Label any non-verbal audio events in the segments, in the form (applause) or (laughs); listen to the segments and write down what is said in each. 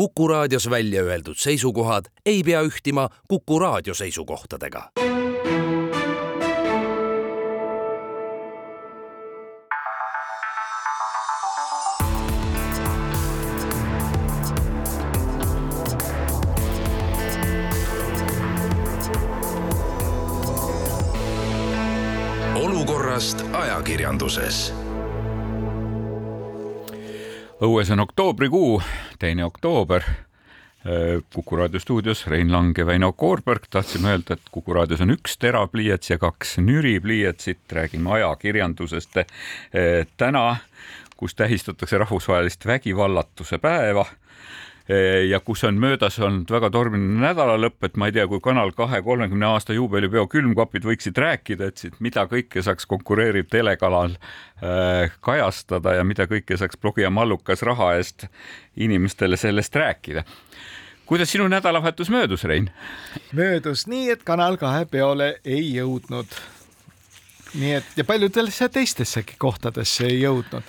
Kuku raadios välja öeldud seisukohad ei pea ühtima Kuku raadio seisukohtadega. olukorrast ajakirjanduses õues on oktoobrikuu, teine oktoober. Kuku raadio stuudios Rein Lang ja Väino Koorberg. tahtsime öelda, et Kuku raadios on üks terapliiats ja kaks nüripliiatsit. räägime ajakirjandusest täna, kus tähistatakse rahvusvahelist vägivallatuse päeva ja kus on möödas olnud väga tormiline nädalalõpp, et ma ei tea, kui Kanal kahe kolmekümne aasta juubelipeo külmkapid võiksid rääkida, et siit mida kõike saaks konkureeriv telekanal äh, kajastada ja mida kõike saaks blogi ja mallukas raha eest inimestele sellest rääkida kuidas sinu nädalavahetus möödus, Rein? möödus nii, et Kanal kahe peole ei jõudnud. nii et ja paljudesse teistessegi kohtadesse ei jõudnud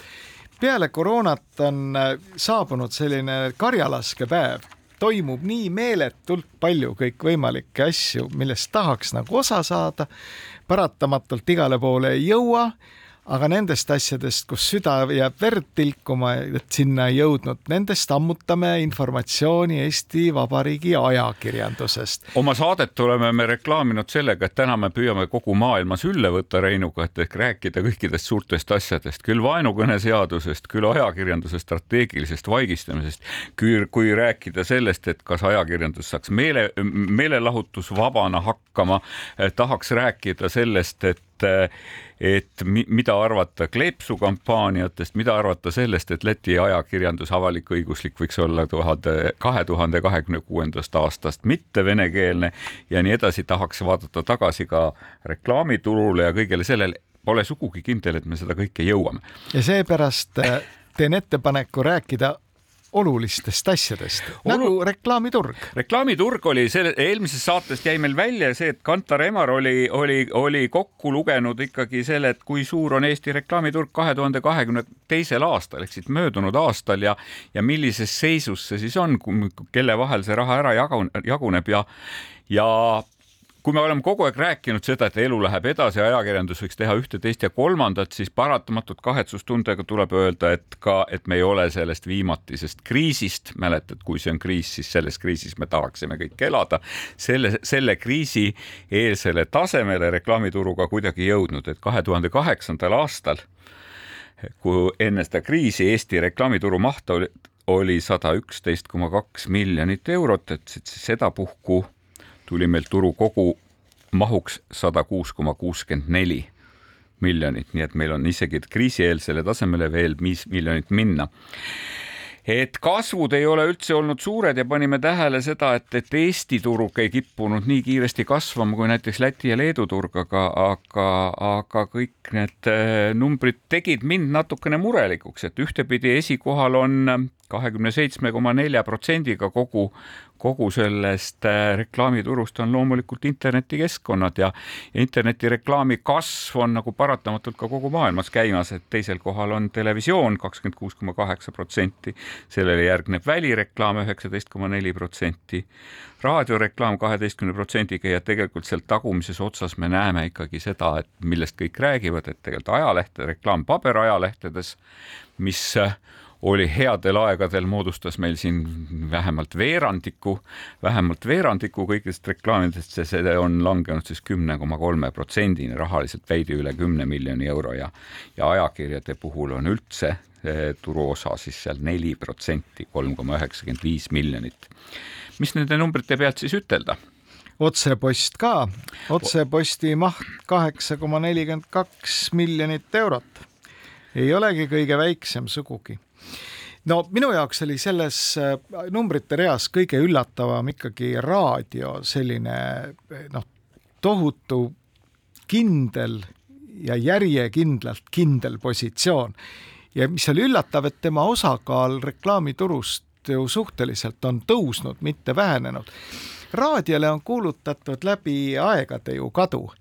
peale koroonat on äh, saabunud selline karjalaskepäev, toimub nii meeletult palju kõikvõimalikke asju, millest tahaks nagu osa saada. paratamatult igale poole ei jõua aga nendest asjadest, kus süda jääb verd tilkuma, et sinna ei jõudnud, nendest ammutame informatsiooni Eesti Vabariigi ajakirjandusest. oma saadet oleme me reklaaminud sellega, et täna me püüame kogu maailma sülle võtta Reinuga, et ehk rääkida kõikidest suurtest asjadest, küll vaenukõneseadusest, küll ajakirjanduse strateegilisest vaigistamisest, küll kui rääkida sellest, et kas ajakirjandus saaks meele, meelelahutusvabana hakkama, eh, tahaks rääkida sellest, et et mida arvata kleepsu kampaaniatest, mida arvata sellest, et Läti ajakirjandus avalik-õiguslik võiks olla tuhande, kahe tuhande kahekümne kuuendast aastast mitte venekeelne ja nii edasi, tahaks vaadata tagasi ka reklaamiturule ja kõigele sellele. Pole sugugi kindel, et me seda kõike jõuame. ja seepärast äh, teen ettepaneku rääkida olulistest asjadest Olu... nagu reklaamiturg. reklaamiturg oli selle, eelmisest saatest jäi meil välja see, et Kantar Emar oli, oli, oli kokku lugenud ikkagi selle, et kui suur on Eesti reklaamiturg kahe tuhande kahekümne teisel aastal ehk siis möödunud aastal ja, ja millises seisus see siis on, kelle vahel see raha ära jaguneb ja ja kui me oleme kogu aeg rääkinud seda, et elu läheb edasi, ajakirjandus võiks teha ühte, teist ja kolmandat, siis paratamatult kahetsustundega tuleb öelda, et ka, et me ei ole sellest viimatisest kriisist, mäletad, kui see on kriis, siis selles kriisis me tahaksime kõik elada, selle, selle kriisi eelsele tasemele reklaamituruga kuidagi jõudnud, et kahe tuhande kaheksandal aastal, kui enne seda kriisi Eesti reklaamituru maht oli, oli sada üksteist koma kaks miljonit eurot, et sedapuhku tuli meil turu kogu mahuks sada kuus koma kuuskümmend neli miljonit, nii et meil on isegi kriisieelsele tasemele veel viis miljonit minna. Et kasvud ei ole üldse olnud suured ja panime tähele seda, et, et Eesti turg ei kippunud nii kiiresti kasvama kui näiteks Läti ja Leedu turg, aga, aga, aga kõik need äh, numbrid tegid mind natukene murelikuks, et ühtepidi esikohal on kahekümne seitsme koma nelja protsendiga kogu, kogu sellest äh, reklaamiturust on loomulikult internetikeskkonnad ja, ja internetireklaami kasv on nagu paratamatult ka kogu maailmas käimas, et teisel kohal on televisioon kakskümmend kuus koma kaheksa protsenti, sellele järgneb välireklaam üheksateist koma neli protsenti, raadioreklaam kaheteistkümne protsendiga ja tegelikult seal tagumises otsas me näeme ikkagi seda, et millest kõik räägivad, et tegelikult ajalehtede reklaam paberaajalehtedes, mis oli headel aegadel, moodustas meil siin vähemalt veerandiku, vähemalt veerandiku kõigist reklaamidest, see on langenud siis kümne koma kolme protsendini, rahaliselt veidi üle kümne miljoni euro ja, ja ajakirjade puhul on üldse turuosa siis seal neli protsenti, kolm koma üheksakümmend viis miljonit. mis nende numbrite pealt siis ütelda? otsepost ka, otseposti maht kaheksa koma nelikümmend kaks miljonit eurot. ei olegi kõige väiksem sugugi no minu jaoks oli selles äh, numbrite reas kõige üllatavam ikkagi raadio selline noh, tohutu kindel ja järjekindlalt kindel positsioon. ja mis oli üllatav, et tema osakaal reklaamiturust ju suhteliselt on tõusnud, mitte vähenenud. raadiole on kuulutatud läbi aegade ju kadu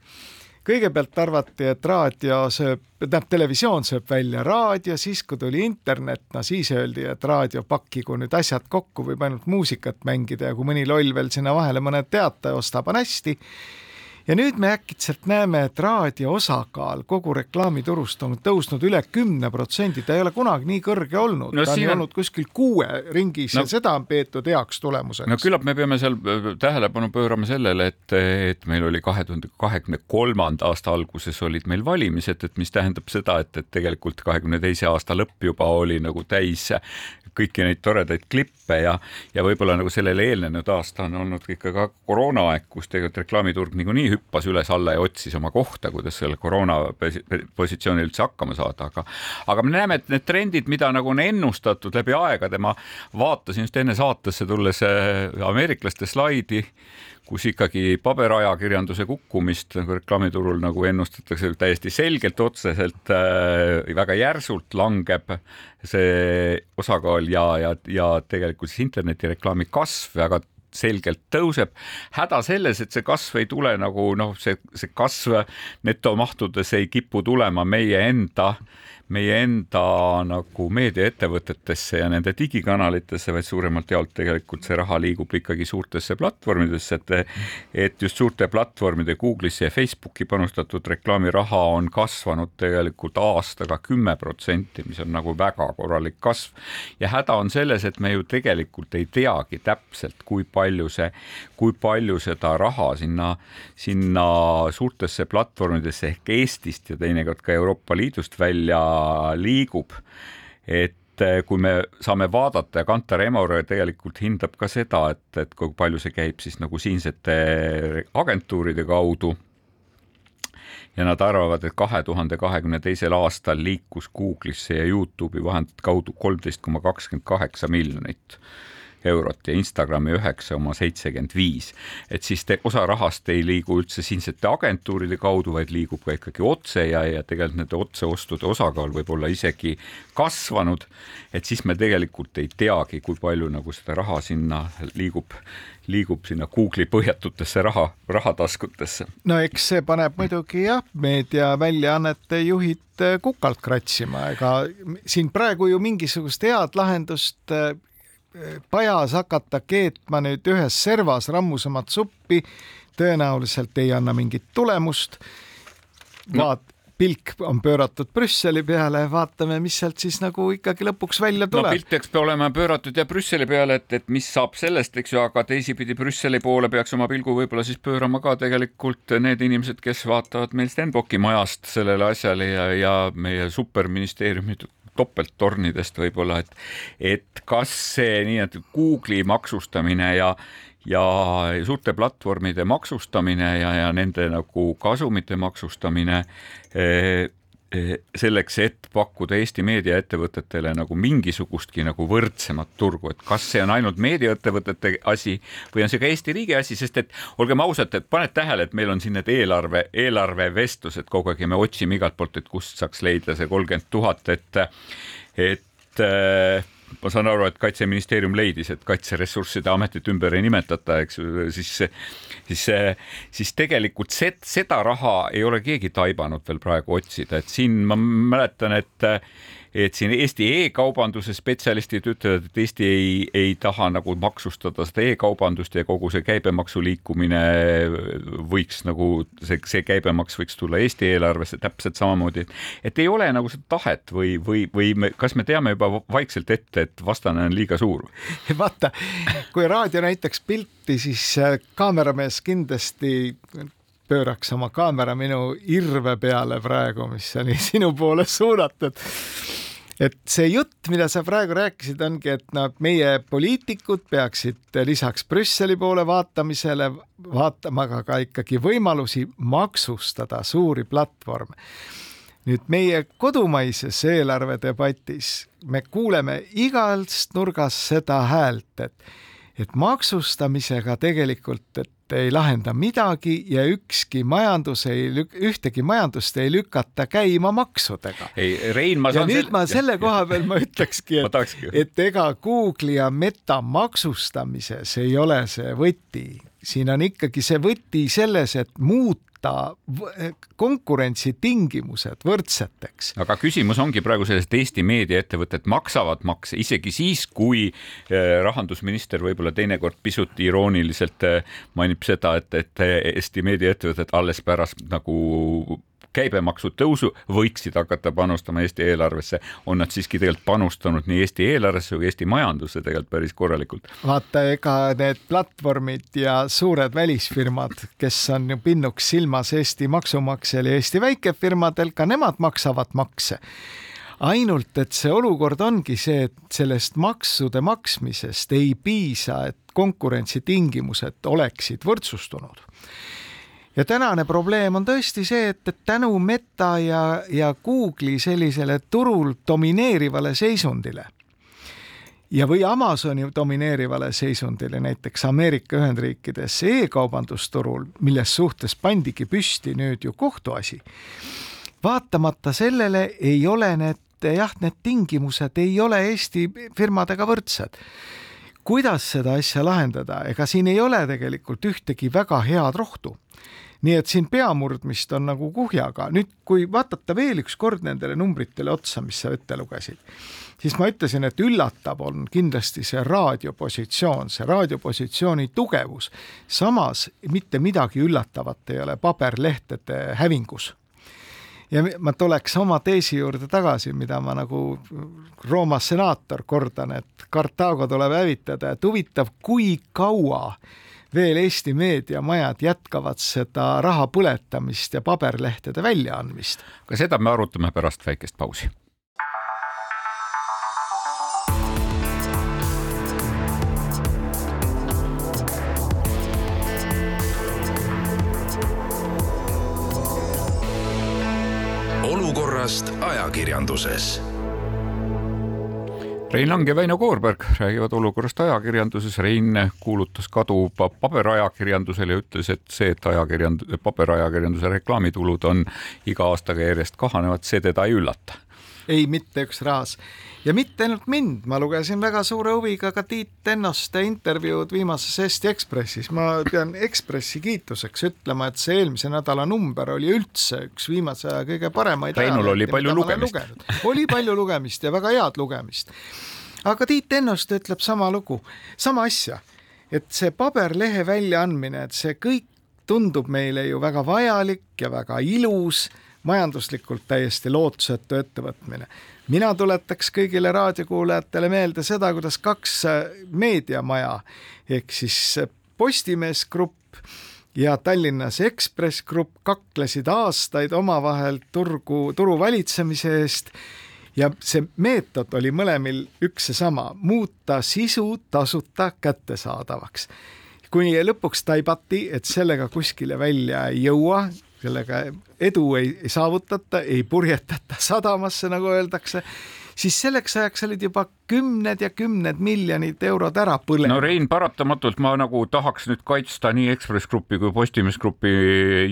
kõigepealt arvati, et raadio sööb, tähendab, televisioon sööb välja raadio, siis kui tuli internet, no siis öeldi, et raadio pakkigu nüüd asjad kokku, võib ainult muusikat mängida ja kui mõni loll veel sinna vahele mõne teate ostab, on hästi ja nüüd me äkitselt näeme, et raadio osakaal kogu reklaamiturust on tõusnud üle kümne protsendi, ta ei ole kunagi nii kõrge olnud no,, ta on on... olnud kuskil kuue ringis no, ja seda on peetud heaks tulemuseks. no küllap me peame seal äh, tähelepanu pöörama sellele, et, et meil oli kahe tuhande kahekümne kolmanda aasta alguses olid meil valimised, et mis tähendab seda, et, et tegelikult kahekümne teise aasta lõpp juba oli nagu täis kõiki neid toredaid klippe ja, ja võib-olla nagu sellele eelnenud aasta on olnud ikka ka koroonaaeg, kus tegelikult reklaamiturg niikuinii hüppas üles-alla ja otsis oma kohta, kuidas selle koroona positsioonil üldse hakkama saada, aga aga me näeme, et need trendid, mida nagu on ennustatud läbi aegade, ma vaatasin just enne saatesse tulles äh, ameeriklaste slaidi kus ikkagi paberajakirjanduse kukkumist nagu reklaamiturul nagu ennustatakse täiesti selgelt, otseselt äh, väga järsult langeb see osakaal ja, ja, ja tegelikult siis internetireklaami kasv väga selgelt tõuseb. häda selles, et see kasv ei tule nagu noh, see, see kasv netomahtudes ei kipu tulema meie enda meie enda nagu meediaettevõtetesse ja nende digikanalitesse, vaid suuremalt jaolt tegelikult see raha liigub ikkagi suurtesse platvormidesse, et et just suurte platvormide Google'isse ja Facebooki panustatud reklaamiraha on kasvanud tegelikult aastaga kümme protsenti, mis on nagu väga korralik kasv. ja häda on selles, et me ju tegelikult ei teagi täpselt, kui palju see, kui palju seda raha sinna, sinna suurtesse platvormidesse ehk Eestist ja teinekord ka Euroopa Liidust välja liigub. et eh, kui me saame vaadata ja Kantar Emore tegelikult hindab ka seda, et, et kui palju see käib siis nagu siinsete agentuuride kaudu ja nad arvavad, et kahe tuhande kahekümne teisel aastal liikus Google'isse ja Youtube'i vahendite kaudu kolmteist koma kakskümmend kaheksa miljonit eurot ja Instagrami üheksa koma seitsekümmend viis. et siis te, osa rahast ei liigu üldse siinsete agentuuride kaudu, vaid liigub ka ikkagi otse ja, ja tegelikult nende otseostude osakaal võib olla isegi kasvanud. et siis me tegelikult ei teagi, kui palju nagu seda raha sinna liigub liigub sinna Google'i põhjatutesse raha, rahataskutesse. no eks see paneb muidugi jah, meediaväljaannete juhid kukalt kratsima, ega siin praegu ju mingisugust head lahendust pajas hakata keetma nüüd ühes servas rammusamat suppi tõenäoliselt ei anna mingit tulemust. vaat no., pilk on pööratud Brüsseli peale, vaatame, mis sealt siis nagu ikkagi lõpuks välja tuleb. no pilt peaks olema pööratud ja Brüsseli peale, et, et mis saab sellest, eks ju, aga teisipidi Brüsseli poole peaks oma pilgu võib-olla siis pöörama ka tegelikult need inimesed, kes vaatavad meil Stenbocki majast sellele asjale ja, ja meie superministeeriumi topelttornidest võib-olla, et, et kas see nii-öelda Google'i maksustamine ja ja suurte platvormide maksustamine ja, ja nende nagu kasumite maksustamine eh, selleks, et pakkuda Eesti meediaettevõtetele nagu mingisugustki nagu võrdsemat turgu, et kas see on ainult meediaettevõtete asi või on see ka Eesti riigi asi, sest et olgem ausad, et paned tähele, et meil on siin need eelarve, eelarvevestlused kogu aeg ja me otsime igalt poolt, et kust saaks leida see kolmkümmend tuhat, et, et äh, ma saan aru, et kaitseministeerium leidis, et kaitseressursside ametit ümber ei nimetata, eks ju, siis, siis, siis tegelikult see, seda raha ei ole keegi taibanud veel praegu otsida, et siin ma mäletan, et et siin Eesti e-kaubanduse spetsialistid ütlevad, et Eesti ei, ei taha nagu maksustada seda e-kaubandust ja kogu see käibemaksu liikumine võiks nagu see, see käibemaks võiks tulla Eesti eelarvesse täpselt samamoodi, et ei ole nagu seda tahet või, või, või me, kas me teame juba vaikselt ette, et vastane on liiga suur? (laughs) vaata, kui raadio näitaks pilti, siis äh, kaameramees kindlasti pööraks oma kaamera minu irve peale praegu, mis oli (laughs) sinu poole suunatud et see jutt, mida sa praegu rääkisid, ongi, et noh, meie poliitikud peaksid lisaks Brüsseli poole vaatamisele vaatama ka, ka ikkagi võimalusi maksustada suuri platvorme. nüüd meie kodumaises eelarvedebatis me kuuleme igast nurgast seda häält, et et maksustamisega tegelikult, et ei lahenda midagi ja ükski majandus ei, ühtegi majandust ei lükata käima maksudega. ei, Rein, ma saan. ja nüüd sel... ma selle koha peal ma ütlekski, (laughs) et, et ega Google'i ja Meta maksustamises ei ole see võti, siin on ikkagi see võti selles, et muuta muuta konkurentsitingimused võrdseteks. aga küsimus ongi praegu selles, et Eesti meediaettevõtted maksavad makse isegi siis, kui eh, rahandusminister võib-olla teinekord pisut irooniliselt eh, mainib seda, et, et Eesti meediaettevõtted alles pärast nagu käibemaksu tõusu võiksid hakata panustama Eesti eelarvesse, on nad siiski tegelikult panustanud nii Eesti eelarvesse kui Eesti majandusse tegelikult päris korralikult. vaata, ega need platvormid ja suured välisfirmad, kes on ju pinnuks silmas Eesti maksumaksjal ja Eesti väikefirmadel, ka nemad maksavad makse ainult et see olukord ongi see, et sellest maksude maksmisest ei piisa, et konkurentsitingimused oleksid võrdsustunud ja tänane probleem on tõesti see, et, et tänu Meta ja, ja Google'i sellisele turul domineerivale seisundile ja, või Amazoni domineerivale seisundile näiteks Ameerika Ühendriikides e-kaubandusturul, milles suhtes pandigi püsti nüüd ju kohtuasi. vaatamata sellele ei ole need jah, need tingimused ei ole Eesti firmadega võrdsed kuidas seda asja lahendada, ega siin ei ole tegelikult ühtegi väga head rohtu nii et siin peamurdmist on nagu kuhjaga. nüüd, kui vaadata veel üks kord nendele numbritele otsa, mis sa ette lugesid, siis ma ütlesin, et üllatav on kindlasti see raadiopositsioon, see raadiopositsiooni tugevus. samas mitte midagi üllatavat ei ole paberlehtede hävingus ja ma tuleks oma teesi juurde tagasi, mida ma nagu Rooma senaator kordan, et Kartaago tuleb hävitada, et huvitav, kui kaua veel Eesti meediamajad jätkavad seda raha põletamist ja paberlehtede väljaandmist. ka seda me arutame pärast väikest pausi. Ajakirjanduses Rein Lang ja Väino Koorberg räägivad olukorrast ajakirjanduses. Rein kuulutas kadu paberajakirjandusele ja ütles, et see, et ajakirjand-, paberajakirjanduse reklaamitulud on iga aastaga järjest kahanevad, see teda ei üllata ei, mitte üks raas. ja mitte ainult mind, ma lugesin väga suure huviga ka Tiit Tennoste intervjuud viimases Eesti Ekspressis. ma pean Ekspressi kiituseks ütlema, et see eelmise nädala number oli üldse üks viimase aja kõige paremaid. Reinul oli palju lugemist. oli palju lugemist ja väga head lugemist. aga Tiit Tennoste ütleb sama lugu, sama asja, et see paberlehe väljaandmine, et see kõik tundub meile ju väga vajalik ja väga ilus majanduslikult täiesti lootusetu ettevõtmine. mina tuletaks kõigile raadiokuulajatele meelde seda, kuidas kaks äh, meediamaja ehk siis äh, Postimees Grupp ja Tallinnas Ekspress Grupp kaklesid aastaid omavahel turgu, turu valitsemise eest ja see meetod oli mõlemil üks seesama, muuta sisu tasuta kättesaadavaks. kuni lõpuks taibati, et sellega kuskile välja ei jõua sellega edu ei, ei saavutata, ei purjetata sadamasse, nagu öeldakse, siis selleks ajaks olid juba kümned ja kümned miljonid eurod ära põlenud. no Rein, paratamatult ma nagu tahaks nüüd kaitsta nii Ekspress Grupi kui Postimees Grupi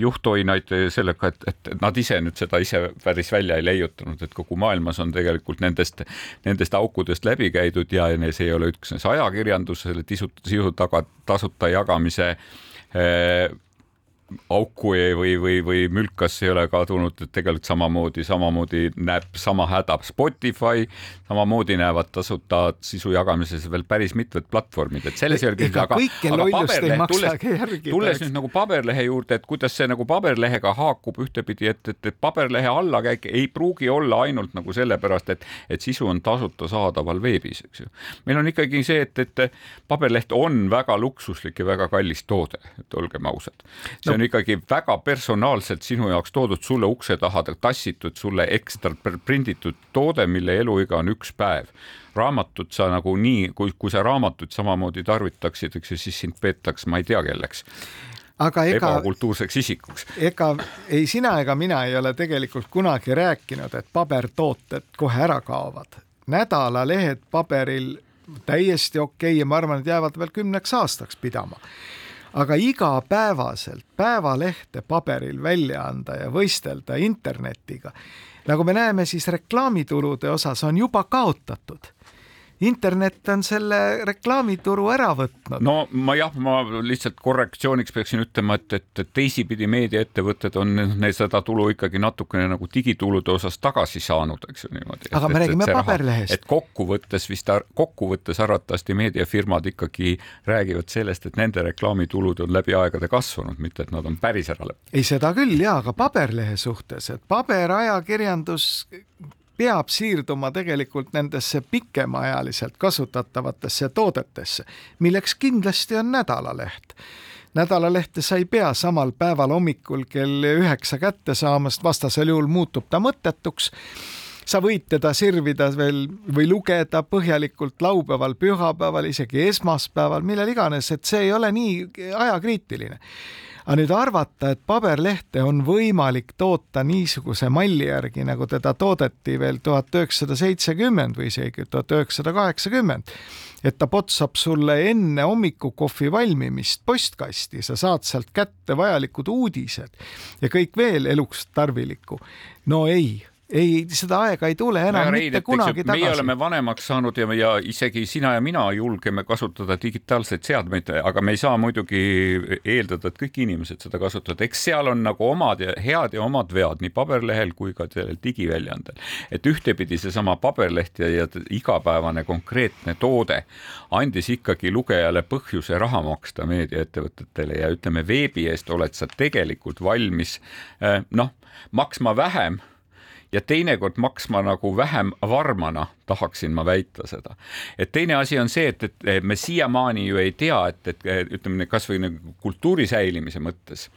juhtoinaid sellega, et, et nad ise nüüd seda ise päris välja ei leiutanud, et kogu maailmas on tegelikult nendest, nendest aukudest läbi käidud ja see ei ole üksnes ajakirjandus, selle sisu taga tasuta jagamise eh, auku ei, või, või, või mülkas ei ole kadunud, et tegelikult samamoodi, samamoodi näeb sama häda Spotify, samamoodi näevad tasuta sisu jagamises veel päris mitmed platvormid, et selles ei ole küsimus, aga, aga paberlehe, tulles, tulles nüüd nagu paberlehe juurde, et kuidas see nagu paberlehega haakub ühtepidi, et, et, et paberlehe allakäik ei pruugi olla ainult nagu sellepärast, et, et sisu on tasuta saadaval veebis, eks ju. meil on ikkagi see, et, et paberleht on väga luksuslik ja väga kallis toode, et olgem ausad. no, on ikkagi väga personaalselt sinu jaoks toodud sulle ukse taha, tassitud sulle ekstra prinditud toode, mille eluiga on üks päev. raamatut sa nagu nii, kui, kui sa raamatut samamoodi tarvitaksid, eks ju, siis sind peetakse, ma ei tea kelleks aga ega ebakultuurseks isikuks. ega ei sina ega mina ei ole tegelikult kunagi rääkinud, et pabertooted kohe ära kaovad. nädalalehed paberil täiesti okei okay ja ma arvan, et jäävad veel kümneks aastaks pidama aga igapäevaselt päevalehte paberil välja anda ja võistelda internetiga, nagu me näeme, siis reklaamitulude osas on juba kaotatud internet on selle reklaamituru ära võtnud. no ma jah, ma lihtsalt korrektsiooniks peaksin ütlema, et, et, et teisipidi meediaettevõtted on need seda tulu ikkagi natukene nagu digitulude osas tagasi saanud, eks ju niimoodi. aga me räägime paberlehest. et kokkuvõttes vist, kokkuvõttes arvatavasti meediafirmad ikkagi räägivad sellest, et nende reklaamitulud on läbi aegade kasvanud, mitte et nad on päris ära lõppenud. ei, seda küll ja, aga paberlehe suhtes, et paberajakirjandus peab siirduma tegelikult nendesse pikemaajaliselt kasutatavatesse toodetesse, milleks kindlasti on nädalaleht nädalalehte sa ei pea samal päeval hommikul kell üheksa kätte saamast, vastasel juhul muutub ta mõttetuks. sa võid teda sirvida veel või lugeda põhjalikult laupäeval, pühapäeval, isegi esmaspäeval, millal iganes, et see ei ole nii ajakriitiline aga nüüd arvata, et paberlehte on võimalik toota niisuguse malli järgi, nagu teda toodeti veel tuhat üheksasada seitsekümmend või isegi tuhat üheksasada kaheksakümmend, et ta potsab sulle enne hommikukohvi valmimist postkasti, sa saad sealt kätte vajalikud uudised ja kõik veel eluks tarvilikku. no ei ei, seda aega ei tule enam ja mitte kunagi tagasi. meie oleme vanemaks saanud ja, ja isegi sina ja mina julgeme kasutada digitaalseid seadmeid, aga me ei saa muidugi eeldada, et kõik inimesed seda kasutavad, eks seal on nagu omad ja head ja omad vead nii paberlehel kui ka sellel digiväljaandel. et ühtepidi seesama paberleht ja, ja igapäevane konkreetne toode andis ikkagi lugejale põhjuse raha maksta meediaettevõtetele ja ütleme, veebi eest oled sa tegelikult valmis eh, noh, maksma vähem ja teinekord maksma nagu vähem varmana, tahaksin ma väita seda. et teine asi on see, et, et me siiamaani ju ei tea, et, et ütleme kasvõi nagu kultuuri säilimise mõttes,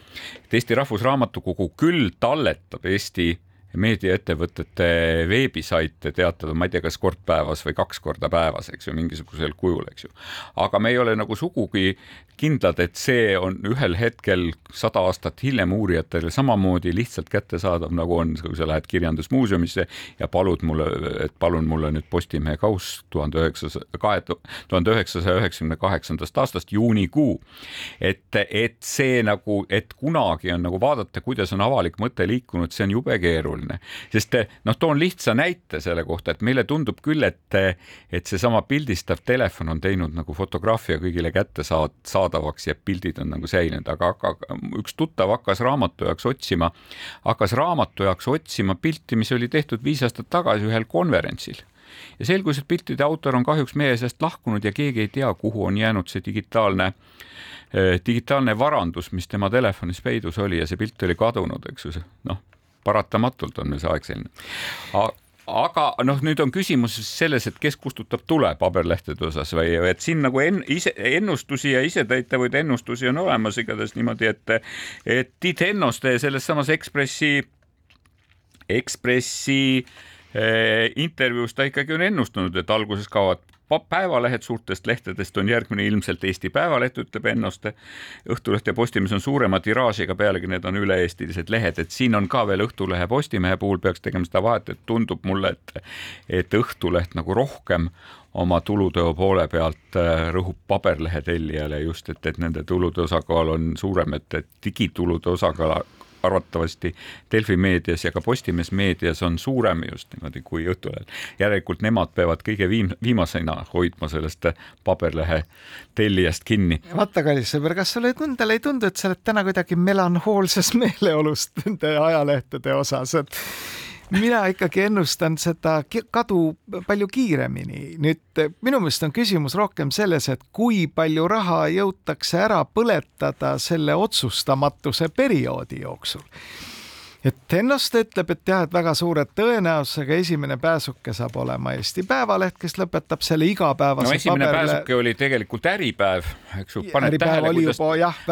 et Eesti Rahvusraamatukogu küll talletab Eesti meediaettevõtete veebisaite teatada, ma ei tea, kas kord päevas või kaks korda päevas, eks ju, mingisugusel kujul, eks ju. aga me ei ole nagu sugugi kindlad, et see on ühel hetkel sada aastat hiljem uurijatele samamoodi lihtsalt kättesaadav, nagu on, kui sa lähed kirjandusmuuseumisse ja palud mulle, et palun mulle nüüd Postimehe kauss tuhande üheksasaja, kahe tuhande üheksasaja üheksakümne kaheksandast aastast juunikuu. et, et see nagu, et kunagi on nagu vaadata, kuidas on avalik mõte liikunud, see on jube keeruline, sest noh, toon lihtsa näite selle kohta, et meile tundub küll, et, et seesama pildistav telefon on teinud nagu fotograafia kõigile kättesaadavaks ja pildid on nagu säilinud, aga, aga üks tuttav hakkas raamatu jaoks otsima, hakkas raamatu jaoks otsima pilti, mis oli tehtud viis aastat tagasi ühel konverentsil. Ja selgus, et piltide autor on kahjuks meie seast lahkunud ja keegi ei tea, kuhu on jäänud see digitaalne eh, digitaalne varandus, mis tema telefonis peidus oli ja see pilt oli kadunud, eks ju, noh, paratamatult on meil see aeg selline. Aga noh, nüüd on küsimus selles, et kes kustutab tule paberlehtede osas või et siin nagu en, ise ennustusi ja isetäitavaid ennustusi on olemas igatahes niimoodi, et et Tiit Hennoste selles samas Ekspressi, Ekspressi eh, intervjuus ta ikkagi on ennustanud, et alguses kaovad päevalehed suurtest lehtedest on järgmine ilmselt Eesti Päevaleht, ütleb Ennoste. Õhtuleht ja Postimees on suurema tiraažiga, pealegi need on üle-eestilised lehed, et siin on ka veel Õhtulehe, Postimehe puhul peaks tegema seda vahet, et tundub mulle, et, et Õhtuleht nagu rohkem oma tuluteo poole pealt äh, rõhub paberlehe tellijale just, et, et nende tulude osakaal on suurem, et, et digitulude osakaal arvatavasti Delfi meedias ja ka Postimees meedias on suurem just niimoodi kui Õhtulehel. järelikult nemad peavad kõige viim-, viimasena hoidma sellest paberlehe tellijast kinni. vaata, kallis sõber, kas sulle endale ei tundu, et sa oled täna kuidagi melanhoolses meeleolus nende ajalehtede osas, et mina ikkagi ennustan seda kadu palju kiiremini. nüüd minu meelest on küsimus rohkem selles, et kui palju raha jõutakse ära põletada selle otsustamatuse perioodi jooksul et Hennoste ütleb, et jah, et väga suure tõenäosusega esimene pääsuke saab olema Eesti Päevaleht, kes lõpetab selle igapäevase no esimene paberile... pääsuke oli tegelikult Äripäev, eks ju, paned tähele, kuidas,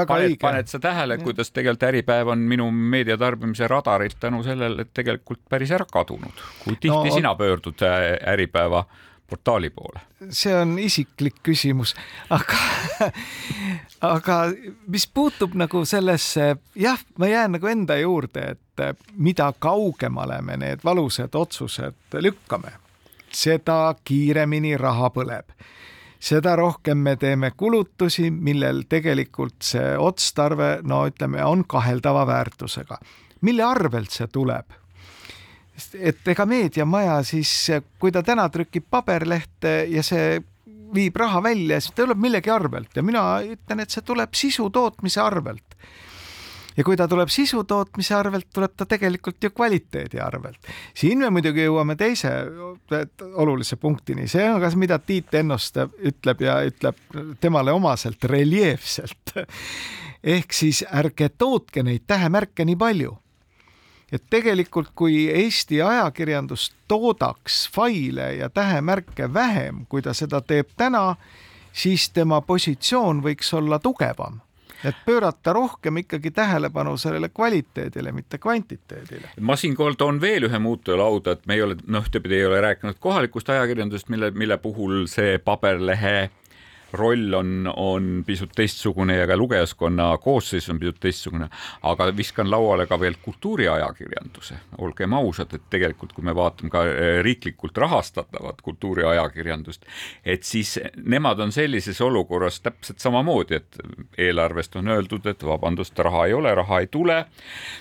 paned, paned sa tähele, kuidas tegelikult Äripäev on minu meediatarbimise radarilt tänu sellele tegelikult päris ära kadunud. kui tihti no, sina pöördud äh, Äripäeva portaali poole? see on isiklik küsimus, aga, (laughs) aga mis puutub nagu sellesse, jah, ma jään nagu enda juurde, et mida kaugemale me need valusad otsused lükkame, seda kiiremini raha põleb seda rohkem me teeme kulutusi, millel tegelikult see otstarve, no ütleme, on kaheldava väärtusega. mille arvelt see tuleb? et ega meediamaja siis, kui ta täna trükib paberlehte ja see viib raha välja, siis ta tuleb millegi arvelt ja mina ütlen, et see tuleb sisu tootmise arvelt. Ja kui ta tuleb sisu tootmise arvelt, tuleb ta tegelikult ju kvaliteedi arvelt. siin me muidugi jõuame teise olulise punktini, see on ka, mida Tiit Ennuste ütleb ja ütleb temale omaselt reljeefselt. ehk siis ärge tootke neid tähemärke nii palju et tegelikult, kui Eesti ajakirjandus toodaks faile ja tähemärke vähem, kui ta seda teeb täna, siis tema positsioon võiks olla tugevam et pöörata rohkem ikkagi tähelepanu sellele kvaliteedile, mitte kvantiteedile. ma siinkohal toon veel ühe muutuja lauda, et me ei ole, noh, ühtepidi ei ole rääkinud kohalikust ajakirjandusest, mille, mille puhul see paberlehe roll on, on pisut teistsugune ja ka lugejaskonna koosseis on pisut teistsugune, aga viskan lauale ka veel kultuuriajakirjanduse, olgem ausad, et tegelikult, kui me vaatame ka eh, riiklikult rahastatavat kultuuriajakirjandust, et siis nemad on sellises olukorras täpselt samamoodi, et eelarvest on öeldud, et vabandust, raha ei ole, raha ei tule.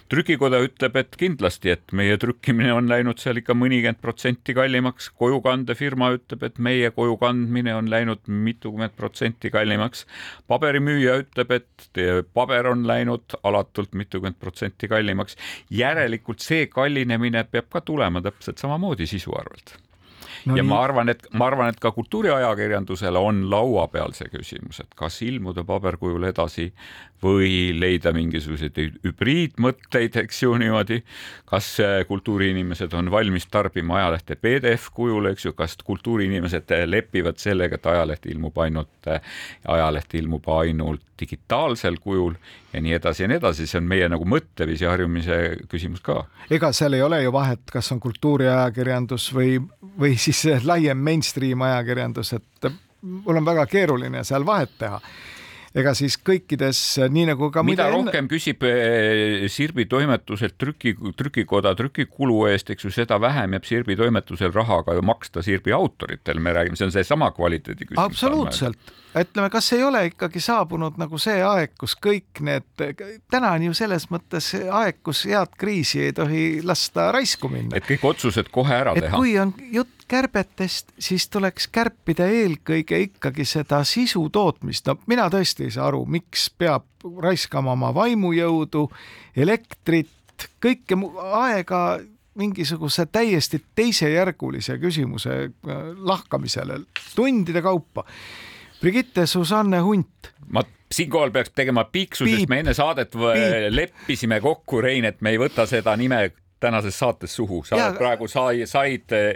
trükikoda ütleb, et kindlasti, et meie trükkimine on läinud seal ikka mõnikümmend protsenti kallimaks, kojukandefirma ütleb, et meie koju kandmine on läinud mitukümmend protsenti kallimaks. paberimüüja ütleb, et paber on läinud alatult mitukümmend protsenti kallimaks. järelikult see kallinemine peab ka tulema täpselt samamoodi sisu arvelt no ja nii. ma arvan, et ma arvan, et ka kultuuriajakirjandusele on laua peal see küsimus, et kas ilmuda paberkujul edasi või leida mingisuguseid hübriidmõtteid, eks ju niimoodi. kas kultuuriinimesed on valmis tarbima ajalehte PDF kujul, eks ju, kas kultuuriinimesed lepivad sellega, et ajaleht ilmub ainult, ajaleht ilmub ainult digitaalsel kujul ja nii edasi ja nii edasi, see on meie nagu mõtteviisi harjumise küsimus ka. ega seal ei ole ju vahet, kas on kultuuriajakirjandus või, või siis laiem mainstream ajakirjandus, et mul on väga keeruline seal vahet teha ega siis kõikides, nii nagu ka mida rohkem enne... küsib eh, Sirbi toimetuselt trüki, trükikoda trükikulu eest, eks ju, seda vähem jääb Sirbi toimetusel raha ka maksta Sirbi autoritel, me räägime, see on seesama kvaliteedi küsimus. absoluutselt, ütleme, kas ei ole ikkagi saabunud nagu see aeg, kus kõik need, täna on ju selles mõttes aeg, kus head kriisi ei tohi lasta raisku minna. et kõik otsused kohe ära et teha. kui on jutt kärbetest, siis tuleks kärpida eelkõige ikkagi seda sisu tootmist. no mina tõesti ei saa aru, miks peab raiskama oma vaimujõudu, elektrit, kõike aega mingisuguse täiesti teisejärgulise küsimuse äh, lahkamisele tundide kaupa. Brigitte Susanne Hunt. ma siinkohal peaks tegema piiksu, sest me enne saadet Piip. leppisime kokku, Rein, et me ei võta seda nime tänases saates suhu, sa ja, praegu sai, said eh,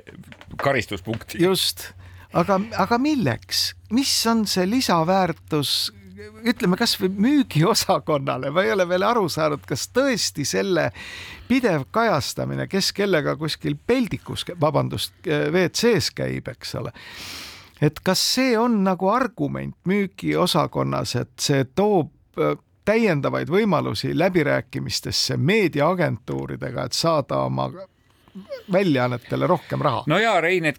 karistuspunkti. just, aga, aga milleks, mis on see lisaväärtus ütleme kasvõi müügiosakonnale, ma ei ole veel aru saanud, kas tõesti selle pidev kajastamine, kes kellega kuskil peldikus, vabandust, WC-s käib, eks ole. Et kas see on nagu argument müügiosakonnas, et see toob täiendavaid võimalusi läbirääkimistesse meediaagentuuridega, et saada oma väljaannetele rohkem raha. no ja Rein, et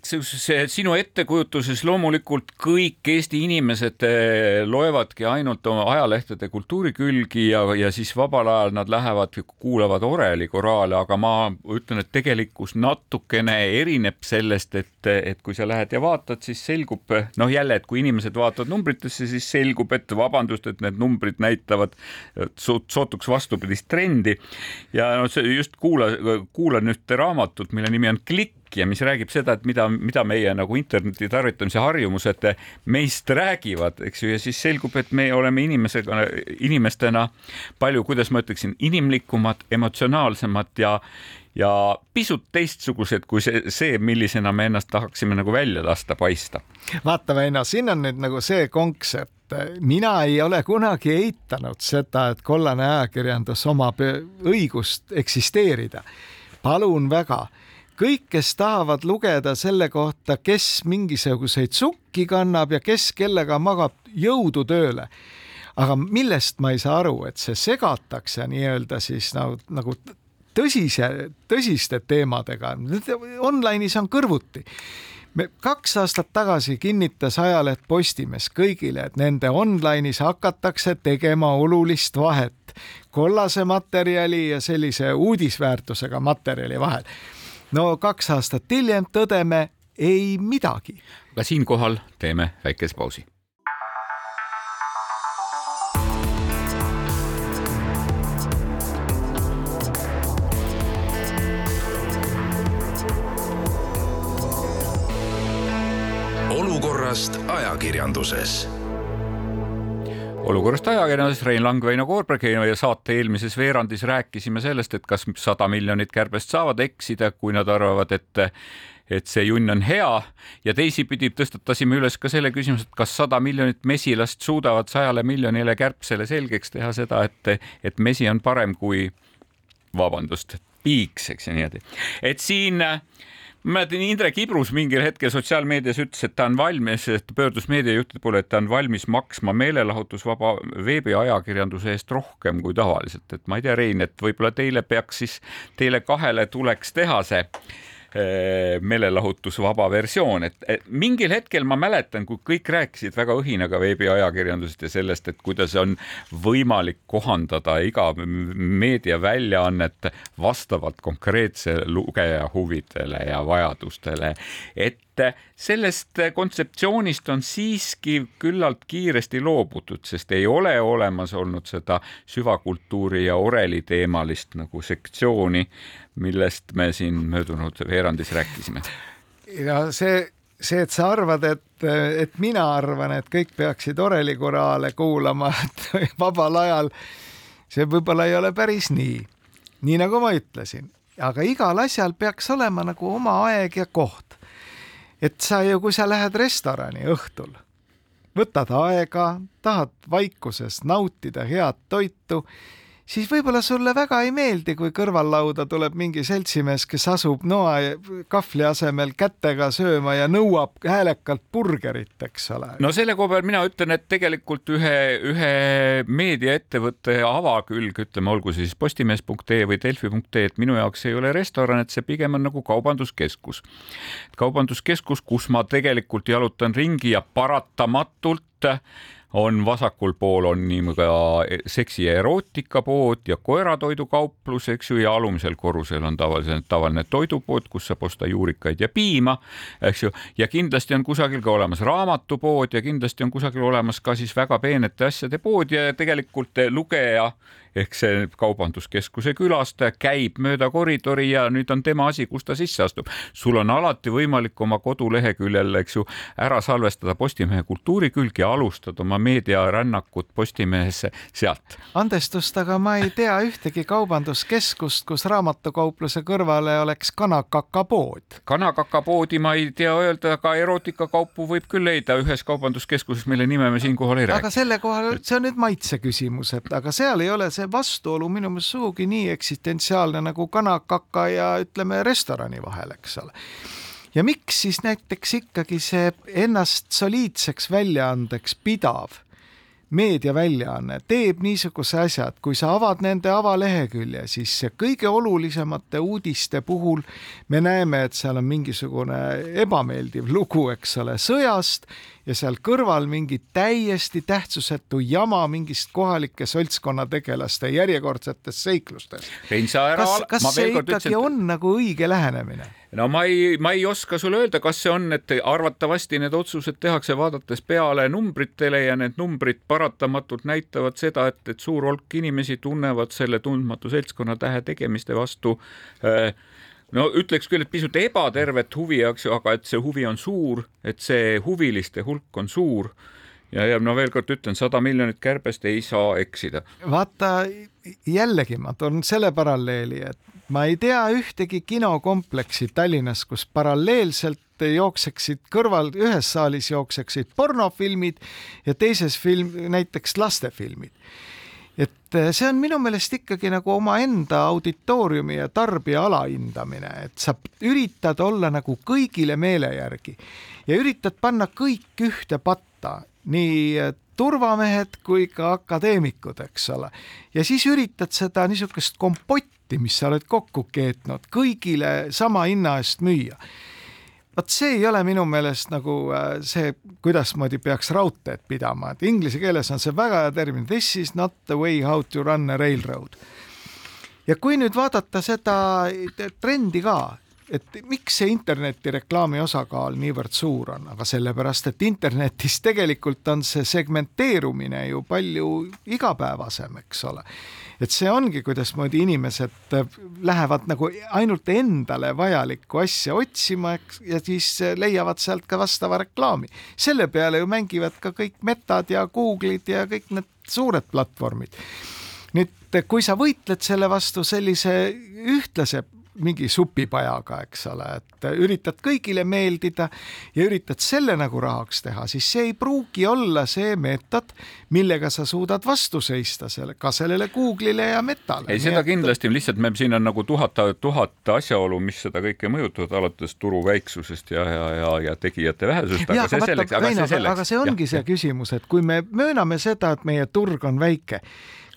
sinu ettekujutuses loomulikult kõik Eesti inimesed eh, loevadki ainult oma ajalehtede kultuurikülgi ja, ja siis vabal ajal nad lähevad, kuulavad oreli koraale, aga ma ütlen, et tegelikkus natukene erineb sellest, et, et kui sa lähed ja vaatad, siis selgub noh, jälle, et kui inimesed vaatavad numbritesse, siis selgub, et vabandust, et need numbrid näitavad sootuks vastupidist trendi. Ja no see just kuula, kuulan ühte raamatut, mille nimi on Klikk ja mis räägib seda, et mida, mida meie nagu interneti tarvitamise harjumused meist räägivad, eks ju, ja siis selgub, et me oleme inimesega, inimestena palju, kuidas ma ütleksin, inimlikumad, emotsionaalsemad ja ja pisut teistsugused kui see, see, millisena me ennast tahaksime nagu välja lasta paista. vaata, Väino, siin on nüüd nagu see konks, et mina ei ole kunagi eitanud seda, et kollane ajakirjandus omab õigust eksisteerida palun väga, kõik, kes tahavad lugeda selle kohta, kes mingisuguseid sukki kannab ja kes kellega magab, jõudu tööle. aga millest ma ei saa aru, et see segatakse nii-öelda siis nagu, nagu tõsise, tõsiste teemadega. Online'is on kõrvuti me kaks aastat tagasi kinnitas ajaleht Postimees kõigile, et nende online'is hakatakse tegema olulist vahet kollase materjali ja sellise uudisväärtusega materjali vahel. No kaks aastat hiljem tõdeme ei midagi. aga siinkohal teeme väikese pausi. olukorrast ajakirjanduses olukorrast ajakirjanduses Rein Lang, Väino Koorberg ja saate eelmises veerandis rääkisime sellest, et kas sada miljonit kärbest saavad eksida, kui nad arvavad, et et see junn on hea ja teisipidi tõstatasime üles ka selle küsimuse, et kas sada miljonit mesilast suudavad sajale miljonile kärbsele selgeks teha seda, et, et mesi on parem kui vabandust, piiks, eks ju niimoodi. et siin äh, ma mäletan, Indrek Ibrus mingil hetkel sotsiaalmeedias ütles, et ta on valmis, et pöördus meediajuhtide poole, et ta on valmis maksma meelelahutusvaba veebiajakirjanduse eest rohkem kui tavaliselt, et ma ei tea, Rein, et võib-olla teile peaks siis, teile kahele tuleks teha see meelelahutusvaba versioon, et mingil hetkel ma mäletan, kui kõik rääkisid väga õhinaga veebiajakirjandusest ja sellest, et kuidas on võimalik kohandada iga meediaväljaannet vastavalt konkreetse lugeja huvidele ja vajadustele, et sellest kontseptsioonist on siiski küllalt kiiresti loobutud, sest ei ole olemas olnud seda süvakultuuri ja oreli teemalist nagu sektsiooni, millest me siin möödunud veerandis rääkisime. ja see, see, et sa arvad, et, et mina arvan, et kõik peaksid orelikoraale kuulama (laughs) vabal ajal, see võib-olla ei ole päris nii. nii nagu ma ütlesin, aga igal asjal peaks olema nagu oma aeg ja koht et sa ju, kui sa lähed restorani õhtul, võtad aega, tahad vaikuses nautida head toitu siis võib-olla sulle väga ei meeldi, kui kõrvallauda tuleb mingi seltsimees, kes asub noa kahvli asemel kätega sööma ja nõuab häälekalt burgerit, eks ole. no selle koha peal mina ütlen, et tegelikult ühe, ühe meediaettevõtte avakülg, ütleme, olgu siis postimees.ee või delfi.ee, et minu jaoks ei ole restoran, et see pigem on nagu kaubanduskeskus. kaubanduskeskus, kus ma tegelikult jalutan ringi ja paratamatult on vasakul pool on nii ka seksi ja erootikapood ja koeratoidukauplus, eks ju, ja alumisel korrusel on tavaliselt tavaline toidupood, kus saab osta juurikaid ja piima, eks ju, ja kindlasti on kusagil ka olemas raamatupood ja kindlasti on kusagil olemas ka siis väga peenete asjade pood ja tegelikult lugeja ehk see kaubanduskeskuse külastaja käib mööda koridori ja nüüd on tema asi, kus ta sisse astub. sul on alati võimalik oma koduleheküljel, eks ju, ära salvestada Postimehe kultuurikülg ja alustada oma meediarännakut Postimehesse sealt. andestust, aga ma ei tea ühtegi kaubanduskeskust, kus raamatukaupluse kõrvale oleks kanakakapood. kanakakapoodi ma ei tea öelda, aga erootikakaupu võib küll leida ühes kaubanduskeskuses, mille nime me siinkohal ei räägi. aga selle kohal, see on nüüd maitse küsimus, et aga seal ei ole see see vastuolu minu meelest sugugi nii eksistentsiaalne nagu kanakaka ja ütleme restorani vahel, eks ole. Ja miks siis näiteks ikkagi see ennast soliidseks väljaandeks pidav meediaväljaanne teeb niisuguse asja, et kui sa avad nende avalehekülje, siis kõige olulisemate uudiste puhul me näeme, et seal on mingisugune ebameeldiv lugu, eks ole, sõjast ja seal kõrval mingi täiesti tähtsusetu jama mingist kohalike seltskonnategelaste järjekordsetest seiklustest. kas, kas see ikkagi ütlesin, on nagu õige lähenemine? No ma ei, ma ei oska sulle öelda, kas see on, et arvatavasti need otsused tehakse vaadates peale numbritele ja need numbrid paratamatult näitavad seda, et, et suur hulk inimesi tunnevad selle tundmatu seltskonna tähe tegemiste vastu äh, no ütleks küll, et pisut ebatervet huvi, eks ju, aga et see huvi on suur, et see huviliste hulk on suur ja, ja no veel kord ütlen, sada miljonit kärbest ei saa eksida. vaata jällegi ma toon selle paralleeli, et ma ei tea ühtegi kinokompleksi Tallinnas, kus paralleelselt jookseksid kõrval, ühes saalis jookseksid pornofilmid ja teises film, näiteks lastefilmid et eh, see on minu meelest ikkagi nagu omaenda auditooriumi ja tarbija alahindamine, et sa üritad olla nagu kõigile meele järgi ja üritad panna kõik ühte patta, nii eh, turvamehed kui ka akadeemikud, eks ole. ja siis üritad seda niisugust kompotti, mis sa oled kokku keetnud, kõigile sama hinna eest müüa vot see ei ole minu meelest nagu äh, see, kuidasmoodi peaks raudteed pidama, et inglise keeles on see väga hea termin, this is not the way how to run a railroad. ja kui nüüd vaadata seda trendi ka, et miks see internetireklaami osakaal niivõrd suur on, aga sellepärast, et internetis tegelikult on see segmenteerumine ju palju igapäevasem, eks ole. et see ongi, kuidasmoodi inimesed lähevad nagu ainult endale vajalikku asja otsima eks, ja siis leiavad sealt ka vastava reklaami. selle peale ju mängivad ka kõik Metad ja Google'id ja kõik need suured platvormid nüüd, kui sa võitled selle vastu sellise ühtlase mingi supipajaga, eks ole, et üritad kõigile meeldida ja üritad selle nagu rahaks teha, siis see ei pruugi olla see meetod, millega sa suudad vastu seista selle, ka sellele Google'ile ja Metale. ei, seda et... kindlasti, lihtsalt me siin on nagu tuhat, tuhat asjaolu, mis seda kõike mõjutavad, alates turu väiksusest ja, ja, ja, ja tegijate vähesusest, aga see selleks, aga see selleks. aga see ongi ja, see küsimus, et kui me mööname seda, et meie turg on väike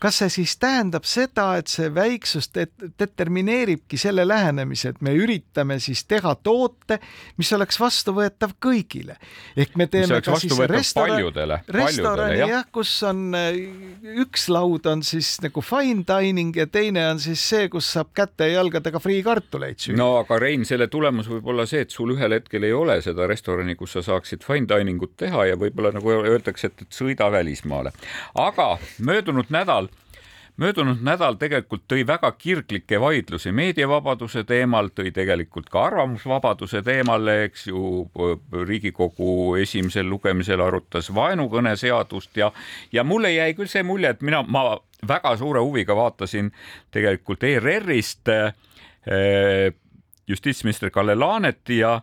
kas see siis tähendab seda, et see väiksus det determineeribki selle lähenemise, et me üritame siis teha toote, mis oleks vastuvõetav kõigile. ehk me teeme ka siis restorani, restorani jah, jah, kus on äh, üks laud on siis nagu fine dining ja teine on siis see, kus saab käte ja jalgadega friikartuleid süüa. no aga Rein, selle tulemus võib olla see, et sul ühel hetkel ei ole seda restorani, kus sa saaksid fine dining ut teha ja võib-olla nagu öeldakse, et sõida välismaale. aga möödunud nädal möödunud nädal tegelikult tõi väga kirglikke vaidlusi meediavabaduse teemal, tõi tegelikult ka arvamusvabaduse teemal, eks ju, Riigikogu esimesel lugemisel arutas vaenukõne seadust ja, ja mulle jäi küll see mulje, et mina, ma väga suure huviga vaatasin tegelikult ERR-ist eh, justiitsminister Kalle Laaneti ja,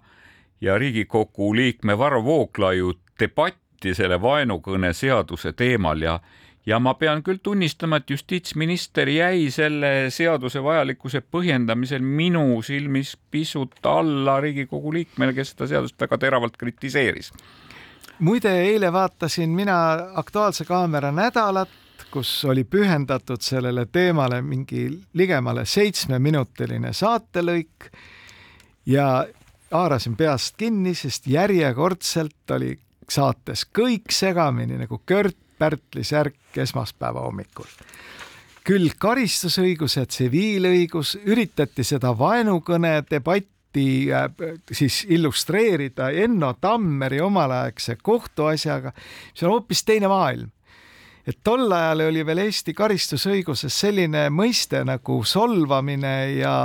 ja Riigikogu liikme Varro Vooglaiu debatti selle vaenukõne seaduse teemal ja ja ma pean küll tunnistama, et justiitsminister jäi selle seaduse vajalikkuse põhjendamisel minu silmis pisut alla Riigikogu liikmele, kes seda seadust väga teravalt kritiseeris. muide, eile vaatasin mina Aktuaalse Kaamera nädalat, kus oli pühendatud sellele teemale mingi ligemale seitsmeminutiline saatelõik ja haarasin peast kinni, sest järjekordselt oli saates kõik segamini nagu Kört Pärtli särk esmaspäeva hommikul. küll karistusõigus ja tsiviilõigus üritati seda vaenukõne debatti äh, siis illustreerida Enno Tammeri omalaegse kohtuasjaga, mis on hoopis teine maailm et tol ajal oli veel Eesti karistusõiguses selline mõiste nagu solvamine ja,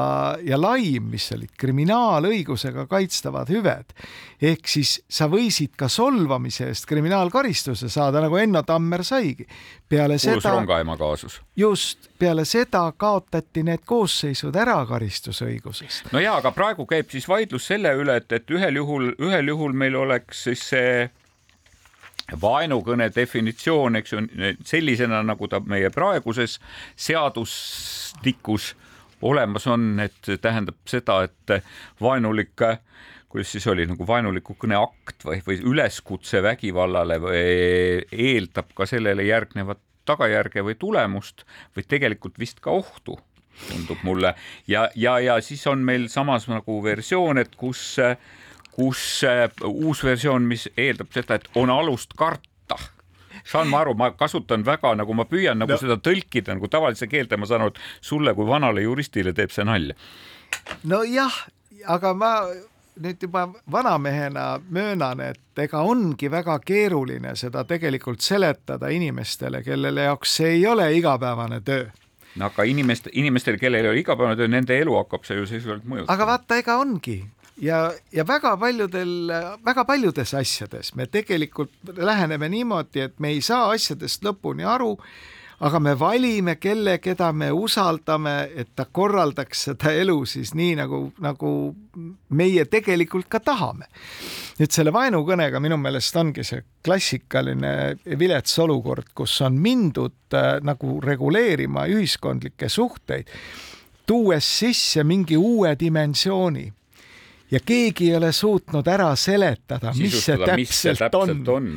ja laim, mis olid kriminaalõigusega kaitstavad hüved. ehk siis sa võisid ka solvamise eest kriminaalkaristuse saada, nagu Enno Tammer saigi. peale Kuulus seda. rongaema kaasus. just, peale seda kaotati need koosseisud ära karistusõigusest. no ja, aga praegu käib siis vaidlus selle üle, et, et ühel juhul, ühel juhul meil oleks siis see vaenukõne definitsioon, eks ju, sellisena nagu ta meie praeguses seadustikus olemas on, et tähendab seda, et vaenulik, kuidas siis oli nagu vaenuliku kõne akt või, või üleskutse vägivallale või eeldab ka sellele järgnevat tagajärge või tulemust või tegelikult vist ka ohtu tundub mulle. Ja, ja, ja siis on meil samas nagu versioon, et kus äh, kus äh, uus versioon, mis eeldab seda, et on alust karta saan ma aru, ma kasutan väga nagu ma püüan nagu no. seda tõlkida nagu tavalisse keelde, ma saan aru, et sulle kui vanale juristile teeb see nalja. nojah, aga ma nüüd juba vanamehena möönan, et ega ongi väga keeruline seda tegelikult seletada inimestele, kellele jaoks see ei ole igapäevane töö no aga inimeste, inimestel, kellel ei ole igapäevane töö, nende elu hakkab see ju sisuliselt mõjutama. aga vaata, ega ongi, ja, ja väga paljudel, väga paljudes asjades me tegelikult läheneme niimoodi, et me ei saa asjadest lõpuni aru, aga me valime kelle, keda me usaldame, et ta korraldaks seda elu siis nii nagu, nagu meie tegelikult ka tahame. nüüd selle vaenukõnega minu meelest ongi see klassikaline vilets olukord, kus on mindud äh, nagu reguleerima ühiskondlikke suhteid, tuues sisse mingi uue dimensiooni ja keegi ei ole suutnud ära seletada, mis see täpselt, täpselt on, on,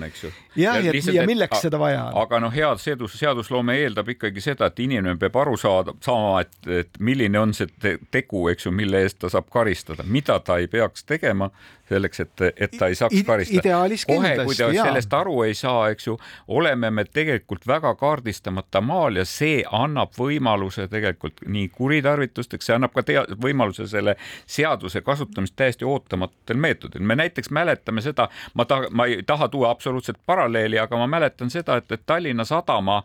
jah, ja, ja, ja milleks et, seda vaja on. aga noh, hea seadus, seadusloome eeldab ikkagi seda, et inimene peab aru saada, saama, et, et milline on see te tegu, eks ju, mille eest ta saab karistada, mida ta ei peaks tegema, selleks, et, et ta ei saaks karistada. kohe, kui ta jaa. sellest aru ei saa, eks ju, oleme me tegelikult väga kaardistamata maal ja see annab võimaluse tegelikult nii kuritarvitusteks, see annab ka tea, võimaluse selle seaduse kasutamist täiesti ootamatutel meetodil. me näiteks mäletame seda, ma taha, ma ei taha tuua absoluutset paralleeli, aga ma mäletan seda, et, et Tallinna Sadama,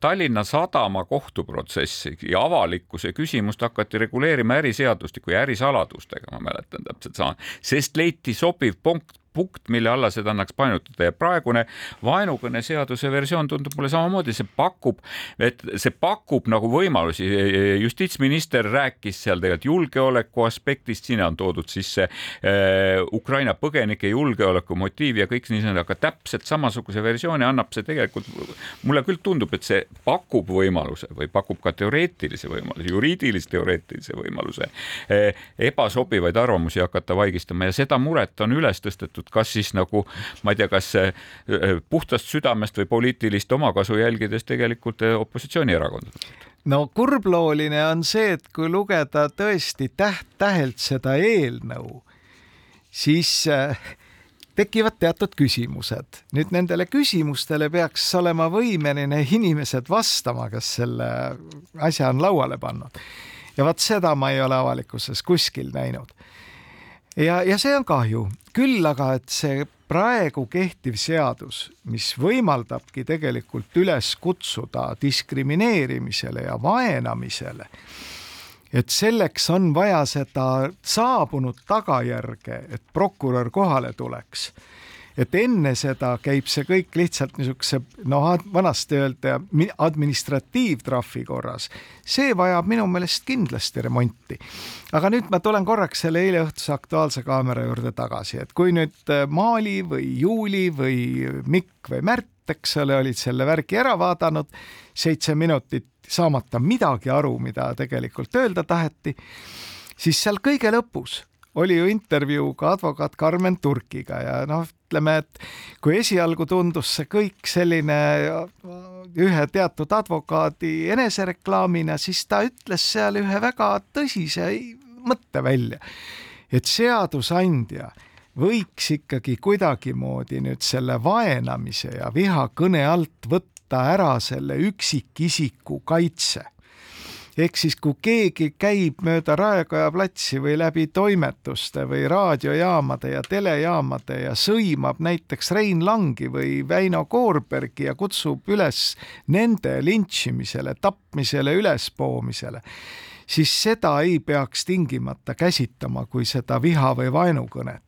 Tallinna Sadama kohtuprotsessi ja avalikkuse küsimust hakati reguleerima äriseadustiku ja ärisaladustega, ma mäletan täpselt sama, sest leiti sobiv punkt punkt, mille alla seda annaks painutada ja praegune vaenukõneseaduse versioon tundub mulle samamoodi, see pakub, et see pakub nagu võimalusi. justiitsminister rääkis seal tegelikult julgeoleku aspektist, sinna on toodud sisse äh, Ukraina põgenike julgeoleku motiiv ja kõik nii, aga täpselt samasuguse versiooni annab see tegelikult, mulle küll tundub, et see pakub võimaluse või pakub ka teoreetilise võimaluse, juriidilise teoreetilise võimaluse ebasobivaid arvamusi hakata vaigistama ja seda muret on üles tõstetud tehtud, kas siis nagu ma ei tea, kas äh, puhtast südamest või poliitilist omakasu jälgides tegelikult äh, opositsioonierakondadelt no kurblooline on see, et kui lugeda tõesti täht-tähelt seda eelnõu, siis äh, tekivad teatud küsimused. nüüd nendele küsimustele peaks olema võimeline inimesed vastama, kes selle asja on lauale pannud. ja vot seda ma ei ole avalikkuses kuskil näinud ja, ja see on kahju, küll aga, et see praegu kehtiv seadus, mis võimaldabki tegelikult üles kutsuda diskrimineerimisele ja vaenamisele, et selleks on vaja seda saabunud tagajärge, et prokurör kohale tuleks et enne seda käib see kõik lihtsalt niisuguse noh, vanasti öelda administratiivtrahvi korras. see vajab minu meelest kindlasti remonti. aga nüüd ma tulen korraks selle eileõhtuse Aktuaalse kaamera juurde tagasi, et kui nüüd äh, Maali või Juuli või Mikk või Märt, eks ole, olid selle värgi ära vaadanud, seitse minutit saamata midagi aru, mida tegelikult öelda taheti, siis seal kõige lõpus oli ju intervjuu ka advokaat Karmen Turkiga ja noh, ütleme, et kui esialgu tundus see kõik selline ühe teatud advokaadi enesereklaamina, siis ta ütles seal ühe väga tõsise mõtte välja, et seadusandja võiks ikkagi kuidagimoodi nüüd selle vaenamise ja vihakõne alt võtta ära selle üksikisiku kaitse ehk siis, kui keegi käib mööda Raekoja platsi või läbi toimetuste või raadiojaamade ja telejaamade ja sõimab näiteks Rein Langi või Väino Koorbergi ja kutsub üles nende lintšimisele, tapmisele, ülespoomisele, siis seda ei peaks tingimata käsitlema kui seda viha või vaenukõnet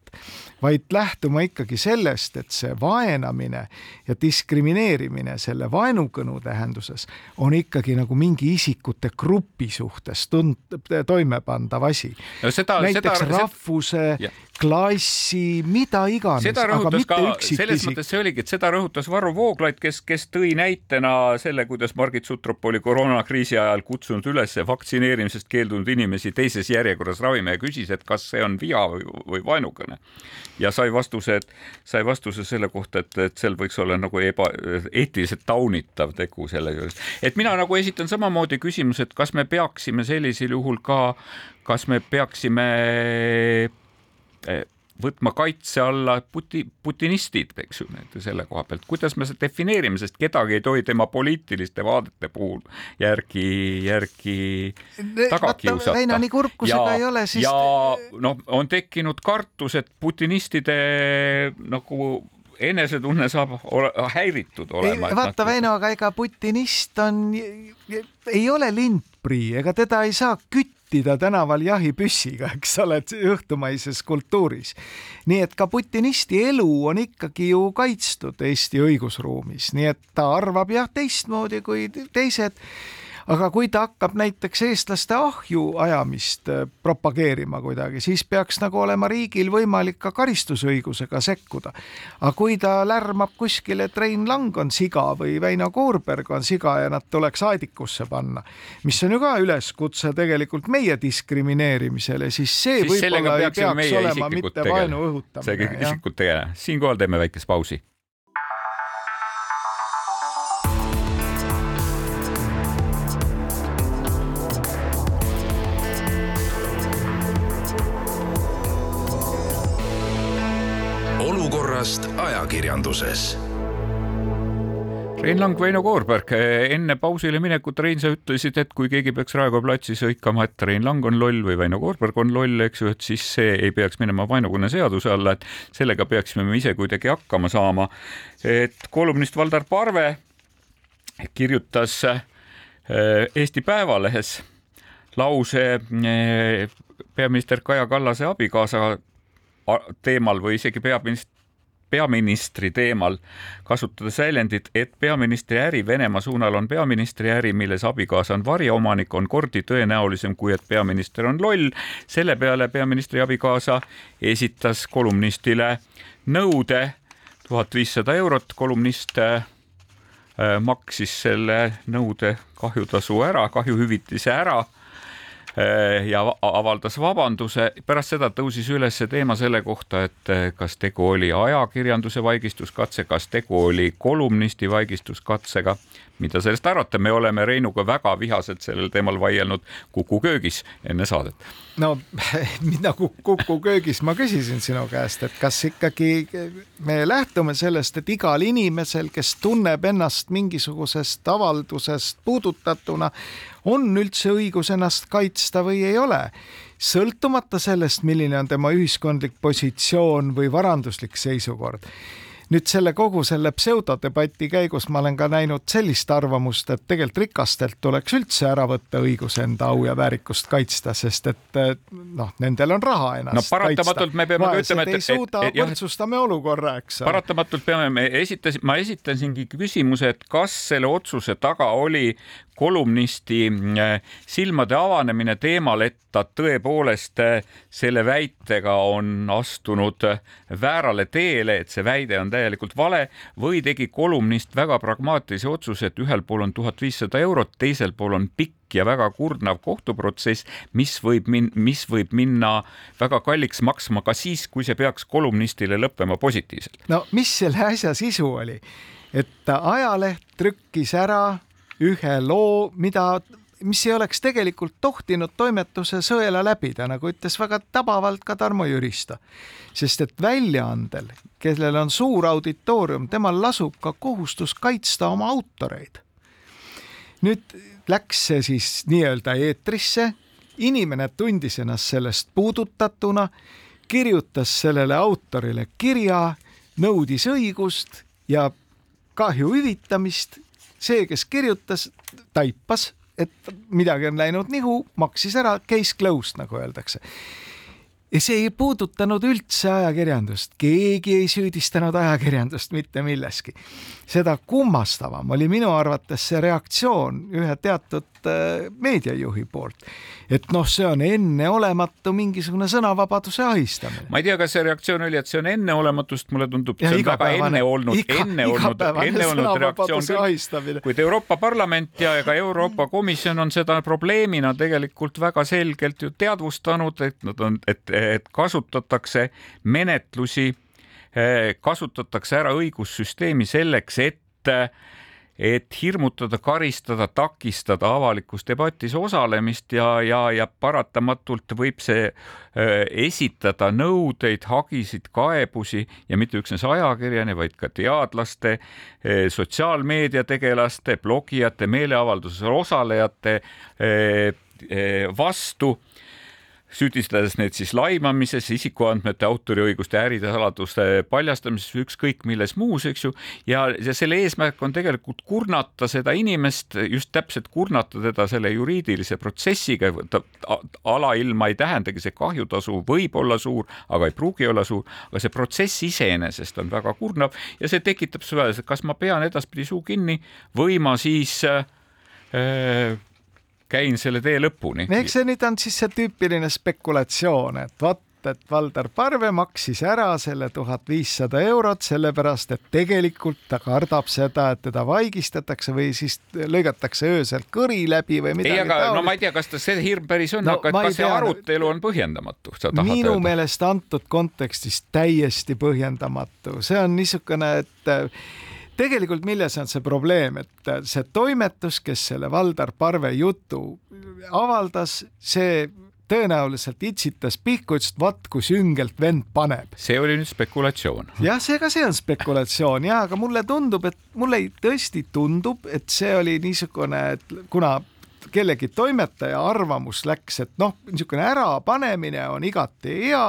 vaid lähtuma ikkagi sellest, et see vaenamine ja diskrimineerimine selle vaenukõnu tähenduses on ikkagi nagu mingi isikute grupi suhtes tund-, toimepandav asi no. näiteks seda, rahvuse, klassi, mida iganes. seda rõhutas ka, selles mõttes see oligi, et seda rõhutas Varro Vooglaid, kes, kes tõi näitena selle, kuidas Margit Sutrop oli koroonakriisi ajal kutsunud üles vaktsineerimisest keeldunud inimesi teises järjekorras ravima ja küsis, et kas see on viha või, või vaenukõne. Ja sai vastuse, sai vastuse selle kohta, et, et seal võiks olla nagu eba, eetiliselt taunitav tegu selle juures. et mina nagu esitan samamoodi küsimuse, et kas me peaksime sellisel juhul ka, kas me peaksime Eh, võtma kaitse alla puti-, putinistid, eks ju, selle koha pealt, kuidas me seda defineerime, sest kedagi ei tohi tema poliitiliste vaadete puhul järgi, järgi taga kiusata. Väino, nii kurb kui see ka ei ole, siis ja noh, on tekkinud kartus, et putinistide nagu enesetunne saab ole, häiritud olema. vaata, Väino, aga ega putinist on, ei ole lindprii, ega teda ei saa kütta juhtida tänaval jahipüssiga, (laughs) eks ole, õhtumaises kultuuris. nii et ka putinisti elu on ikkagi ju kaitstud Eesti õigusruumis, nii et ta arvab jah teistmoodi kui teised aga kui ta hakkab näiteks eestlaste ahju ajamist äh, propageerima kuidagi, siis peaks nagu olema riigil võimalik ka karistusõigusega sekkuda. aga kui ta lärmab kuskil, et Rein Lang on siga või Väino Koorberg on siga ja nad tuleks aedikusse panna, mis on ju ka üleskutse tegelikult meie diskrimineerimisele, siis see võib-olla ei peaks olema mitte vaenu õhutamine. see isikut tegelema, siinkohal teeme väikest pausi ajakirjanduses Rein Lang, Väino Koorberg, enne pausile minekut, Rein, sa ütlesid, et kui keegi peaks Raekoja platsis hõikama, et Rein Lang on loll või Väino Koorberg on loll, eks ju, et siis see ei peaks minema vaenukõne seaduse alla, et sellega peaksime me ise kuidagi hakkama saama. et kolumnist Valdar Parve kirjutas äh, Eesti Päevalehes lause äh, peaminister Kaja Kallase abikaasa teemal või isegi peaminister peaministri teemal, kasutades väljendit, et peaministri äri Venemaa suunal on peaministri äri, milles abikaasa on varjaomanik, on kordi tõenäolisem, kui et peaminister on loll. selle peale peaministri abikaasa esitas kolumnistile nõude tuhat viissada eurot, kolumnist äh, maksis selle nõude kahjutasu ära, kahjuhüvitise ära ja avaldas vabanduse. pärast seda tõusis üles teema selle kohta, et äh, kas tegu oli ajakirjanduse vaigistuskatse, kas tegu oli kolumnisti vaigistuskatsega mida sellest arvate, me oleme Reinuga väga vihaselt sellel teemal vaielnud Kuku köögis enne saadet. no (laughs) mida Kuku köögis ma küsisin sinu käest, et kas ikkagi me lähtume sellest, et igal inimesel, kes tunneb ennast mingisugusest avaldusest puudutatuna, on üldse õigus ennast kaitsta või ei ole? Sõltumata sellest, milline on tema ühiskondlik positsioon või varanduslik seisukord nüüd selle kogu selle pseudodebati käigus ma olen ka näinud sellist arvamust, et tegelikult rikastelt tuleks üldse ära võtta õigus enda au ja väärikust kaitsta, sest et noh, nendel on raha ennast no paratamatult kaitsta. me peame ka ütlema, et ei suuda, võrdsustame olukorra, eks. paratamatult peame, me esitasin, ma esitasingi küsimuse, et kas selle otsuse taga oli kolumnisti äh, silmade avanemine teemal, et ta tõepoolest äh, selle väitega on astunud äh, väärale teele, et see väide on täielikult vale või tegi kolumnist väga pragmaatilise otsuse, et ühel pool on tuhat viissada eurot, teisel pool on pikk ja väga kurnav kohtuprotsess, mis võib min-, mis võib minna väga kalliks maksma ka siis, kui see peaks kolumnistile lõppema positiivselt. no mis selle asja sisu oli? et ajaleht trükkis ära ühe loo, mida, mis ei oleks tegelikult tohtinud toimetuse sõela läbida, nagu ütles väga tabavalt ka Tarmo Jüristo. sest et väljaandel, kellel on suur auditoorium, temal lasub ka kohustus kaitsta oma autoreid. nüüd läks see siis nii-öelda eetrisse, inimene tundis ennast sellest puudutatuna, kirjutas sellele autorile kirja, nõudis õigust ja kahju hüvitamist see, kes kirjutas, taipas, et midagi on läinud nihu, maksis ära, case closed, nagu öeldakse ja see ei puudutanud üldse ajakirjandust, keegi ei süüdistanud ajakirjandust mitte milleski. seda kummastavam oli minu arvates see reaktsioon ühe teatud äh, meediajuhi poolt, et noh, see on enneolematu mingisugune sõnavabaduse ahistamine. ma ei tea, kas see reaktsioon oli, et see on enneolematu, sest mulle tundub, see on väga enne olnud, enne olnud, enne olnud reaktsioon küll, kuid Euroopa Parlament ja ka Euroopa Komisjon on seda probleemina tegelikult väga selgelt ju teadvustanud, et nad on, et et kasutatakse menetlusi, eh, kasutatakse ära õigussüsteemi selleks, et et hirmutada, karistada, takistada avalikus debatis osalemist ja, ja, ja paratamatult võib see äh, esitada nõudeid, hagisid, kaebusi ja mitte üksnes ajakirjani, vaid ka teadlaste äh,, sotsiaalmeediategelaste, blogijate, meeleavaldusel osalejate vastu süüdistades neid siis laimamises, isikuandmete, autoriõiguste, ärisaladuste paljastamises, ükskõik milles muus, eks ju. ja, ja selle eesmärk on tegelikult kurnata seda inimest, just täpselt kurnata teda selle juriidilise protsessiga. alailma ei tähendagi see kahjutasu võib olla suur, aga ei pruugi olla suur, aga see protsess iseenesest on väga kurnav ja see tekitab seda, kas ma pean edaspidi suu kinni või ma siis äh, käin selle tee lõpuni. eks see nüüd on siis see tüüpiline spekulatsioon, et vot, et Valdar Parve maksis ära selle tuhat viissada eurot, sellepärast et tegelikult ta kardab seda, et teda vaigistatakse või siis lõigatakse öösel kõri läbi või midagi. ei, aga taolist. no ma ei tea, kas ta see hirm päris on no,, aga kas see tea, arutelu on põhjendamatu? minu öelda? meelest antud kontekstis täiesti põhjendamatu, see on niisugune, et tegelikult milles on see probleem, et see toimetus, kes selle Valdar Parve jutu avaldas, see tõenäoliselt itsitas pihku, ütles, et vaat kui süngelt vend paneb. see oli nüüd spekulatsioon. jah, see ka see on spekulatsioon ja, aga mulle tundub, et mulle tõesti tundub, et see oli niisugune, et kuna kellegi toimetaja arvamus läks, et noh, niisugune ärapanemine on igati hea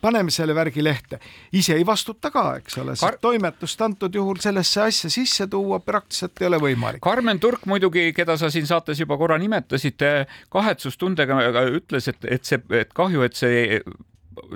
paneme selle värgi lehte, ise ei vastuta ka, eks ole, sest toimetust antud juhul sellesse asja sisse tuua praktiliselt ei ole võimalik. Karmen Turk muidugi, keda sa siin saates juba korra nimetasid, kahetsustundega ütles, et, et see, et kahju, et see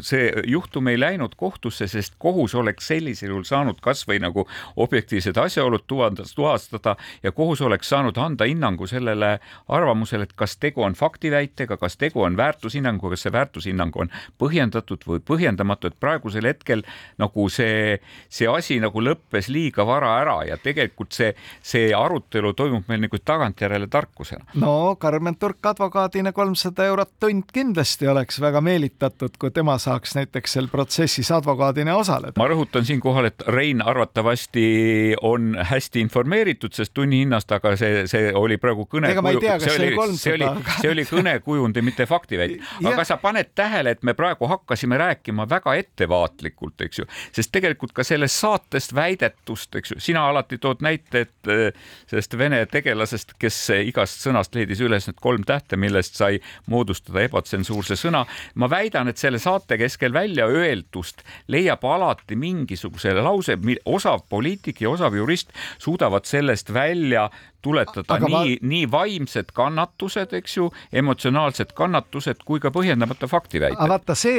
see juhtum ei läinud kohtusse, sest kohus oleks sellisel juhul saanud kasvõi nagu objektiivsed asjaolud tuvastada ja kohus oleks saanud anda hinnangu sellele arvamusele, et kas tegu on faktiväitega, kas tegu on väärtushinnanguga, kas see väärtushinnang on põhjendatud või põhjendamatu, et praegusel hetkel nagu see, see asi nagu lõppes liiga vara ära ja tegelikult see, see arutelu toimub meil nagu tagantjärele tarkusena. no Karmen Turk advokaadina kolmsada eurot tund kindlasti oleks väga meelitatud, kui tema tema saaks näiteks seal protsessis advokaadina osaleda. ma rõhutan siinkohal, et Rein arvatavasti on hästi informeeritud sellest tunnihinnast, aga see, see oli praegu kõne. ega ma ei tea, kas see oli kolmsada. see oli, kõnekujundi, mitte faktiväit. aga sa paned tähele, et me praegu hakkasime rääkima väga ettevaatlikult, eks ju, sest tegelikult ka sellest saatest väidetust, eks ju, sina alati tood näite, et äh, sellest vene tegelasest, kes igast sõnast leidis üles need kolm tähte, millest sai moodustada ebatsensuurse sõna. ma väidan, et selle saate saate keskel välja öeldust leiab alati mingisuguse lause, osav poliitik ja osav jurist suudavad sellest välja tuletada aga nii ma..., nii vaimsed kannatused, eks ju, emotsionaalsed kannatused kui ka põhjendamata faktiväited.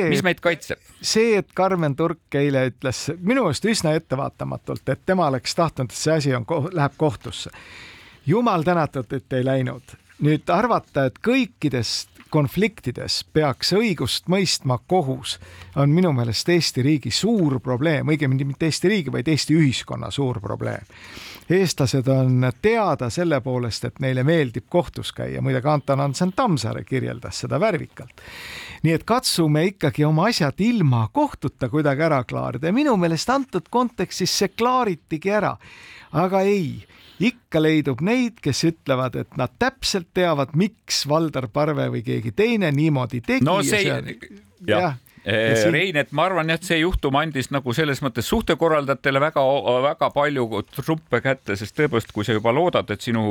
mis meid kaitseb? see, et Karmen Turk eile ütles minu meelest üsna ettevaatamatult, et tema oleks tahtnud, et see asi on, läheb kohtusse. jumal tänatud, et ei läinud. nüüd arvata, et kõikidest konfliktides peaks õigust mõistma kohus, on minu meelest Eesti riigi suur probleem, õigemini mitte Eesti riigi, vaid Eesti ühiskonna suur probleem. eestlased on teada selle poolest, et neile meeldib kohtus käia, muide ka Anton Hansen Tammsaare kirjeldas seda värvikalt. nii et katsume ikkagi oma asjad ilma kohtuta kuidagi ära klaarida ja minu meelest antud kontekstis see klaaritigi ära. aga ei ikka leidub neid, kes ütlevad, et nad täpselt teavad, miks Valdar Parve või keegi teine niimoodi tegi. no see, jah ja siin... Rein, et ma arvan jah, et see juhtum andis nagu selles mõttes suhtekorraldajatele väga-väga palju truppe kätte, sest tõepoolest, kui sa juba loodad, et sinu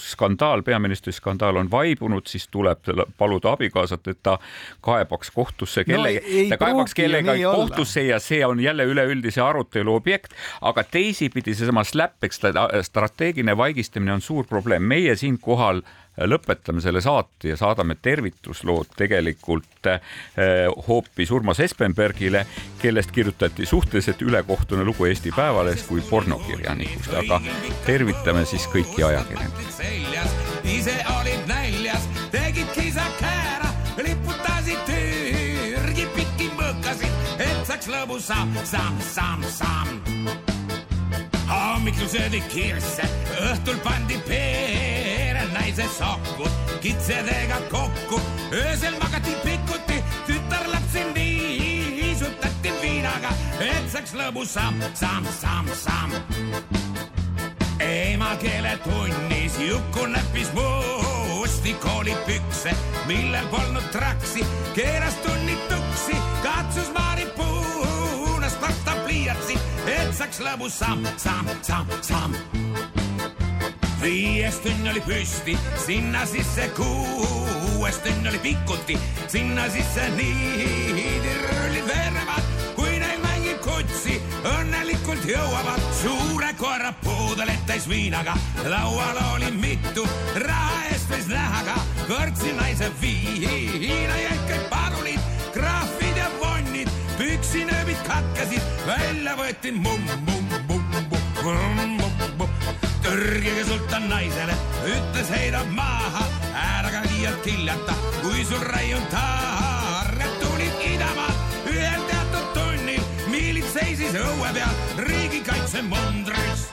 skandaal, peaministri skandaal on vaibunud, siis tuleb paluda abikaasat, et ta kaebaks kohtusse kellegi no,, ta kaebaks kellegagi kohtusse ja see on jälle üleüldise arutelu objekt, aga teisipidi seesama SLAPP, eks strateegiline vaigistamine on suur probleem. meie siinkohal lõpetame selle saate ja saadame tervituslood tegelikult eh, hoopis Urmas Espenbergile, kellest kirjutati suhteliselt ülekohtune lugu Eesti Päevalehes kui pornokirjanikust, aga tervitame siis kõiki ajakirjanikke. ise olid näljas, tegid kisa käära, liputasid Türgi pikki mõõkasid, et saaks lõbus samm, samm, samm, samm. hommikul söödi kirsse, õhtul pandi pee naise sokku, kitsedega kokku, öösel magati pikuti, tütarlapsi niisutati viinaga, et saaks lõbus samm, samm, samm, emakeeletunnis Juku näppis musti koolipükse, millel polnud traksi, keeras tunni tuksi, katsus maaripuunast võtta pliiatsi, et saaks lõbus samm, samm, samm, samm viies tünn oli püsti, sinna sisse kuues tünn oli pikuti, sinna sisse niidirullid veerevad, kui neil mängib kutsi, õnnelikult jõuavad suure koera puudelet täis viinaga. laual oli mitu, raha eest võis näha ka kõrtsi naise viina jõhkaid padulid, kraahvid ja vonnid, püksinööbid katkesid, välja võeti mumm, mumm, mumm, mumm, mumm, mumm tõrgige sultan naisele, ütles heidab maha, ära ka liialt hiljata, kui sul raiunud taarred tulid idamaalt ühel teatud tunnil, miilid seisis õue peal riigikaitse mundris.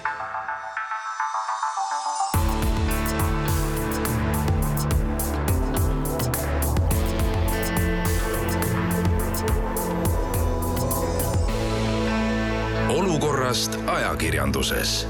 olukorrast ajakirjanduses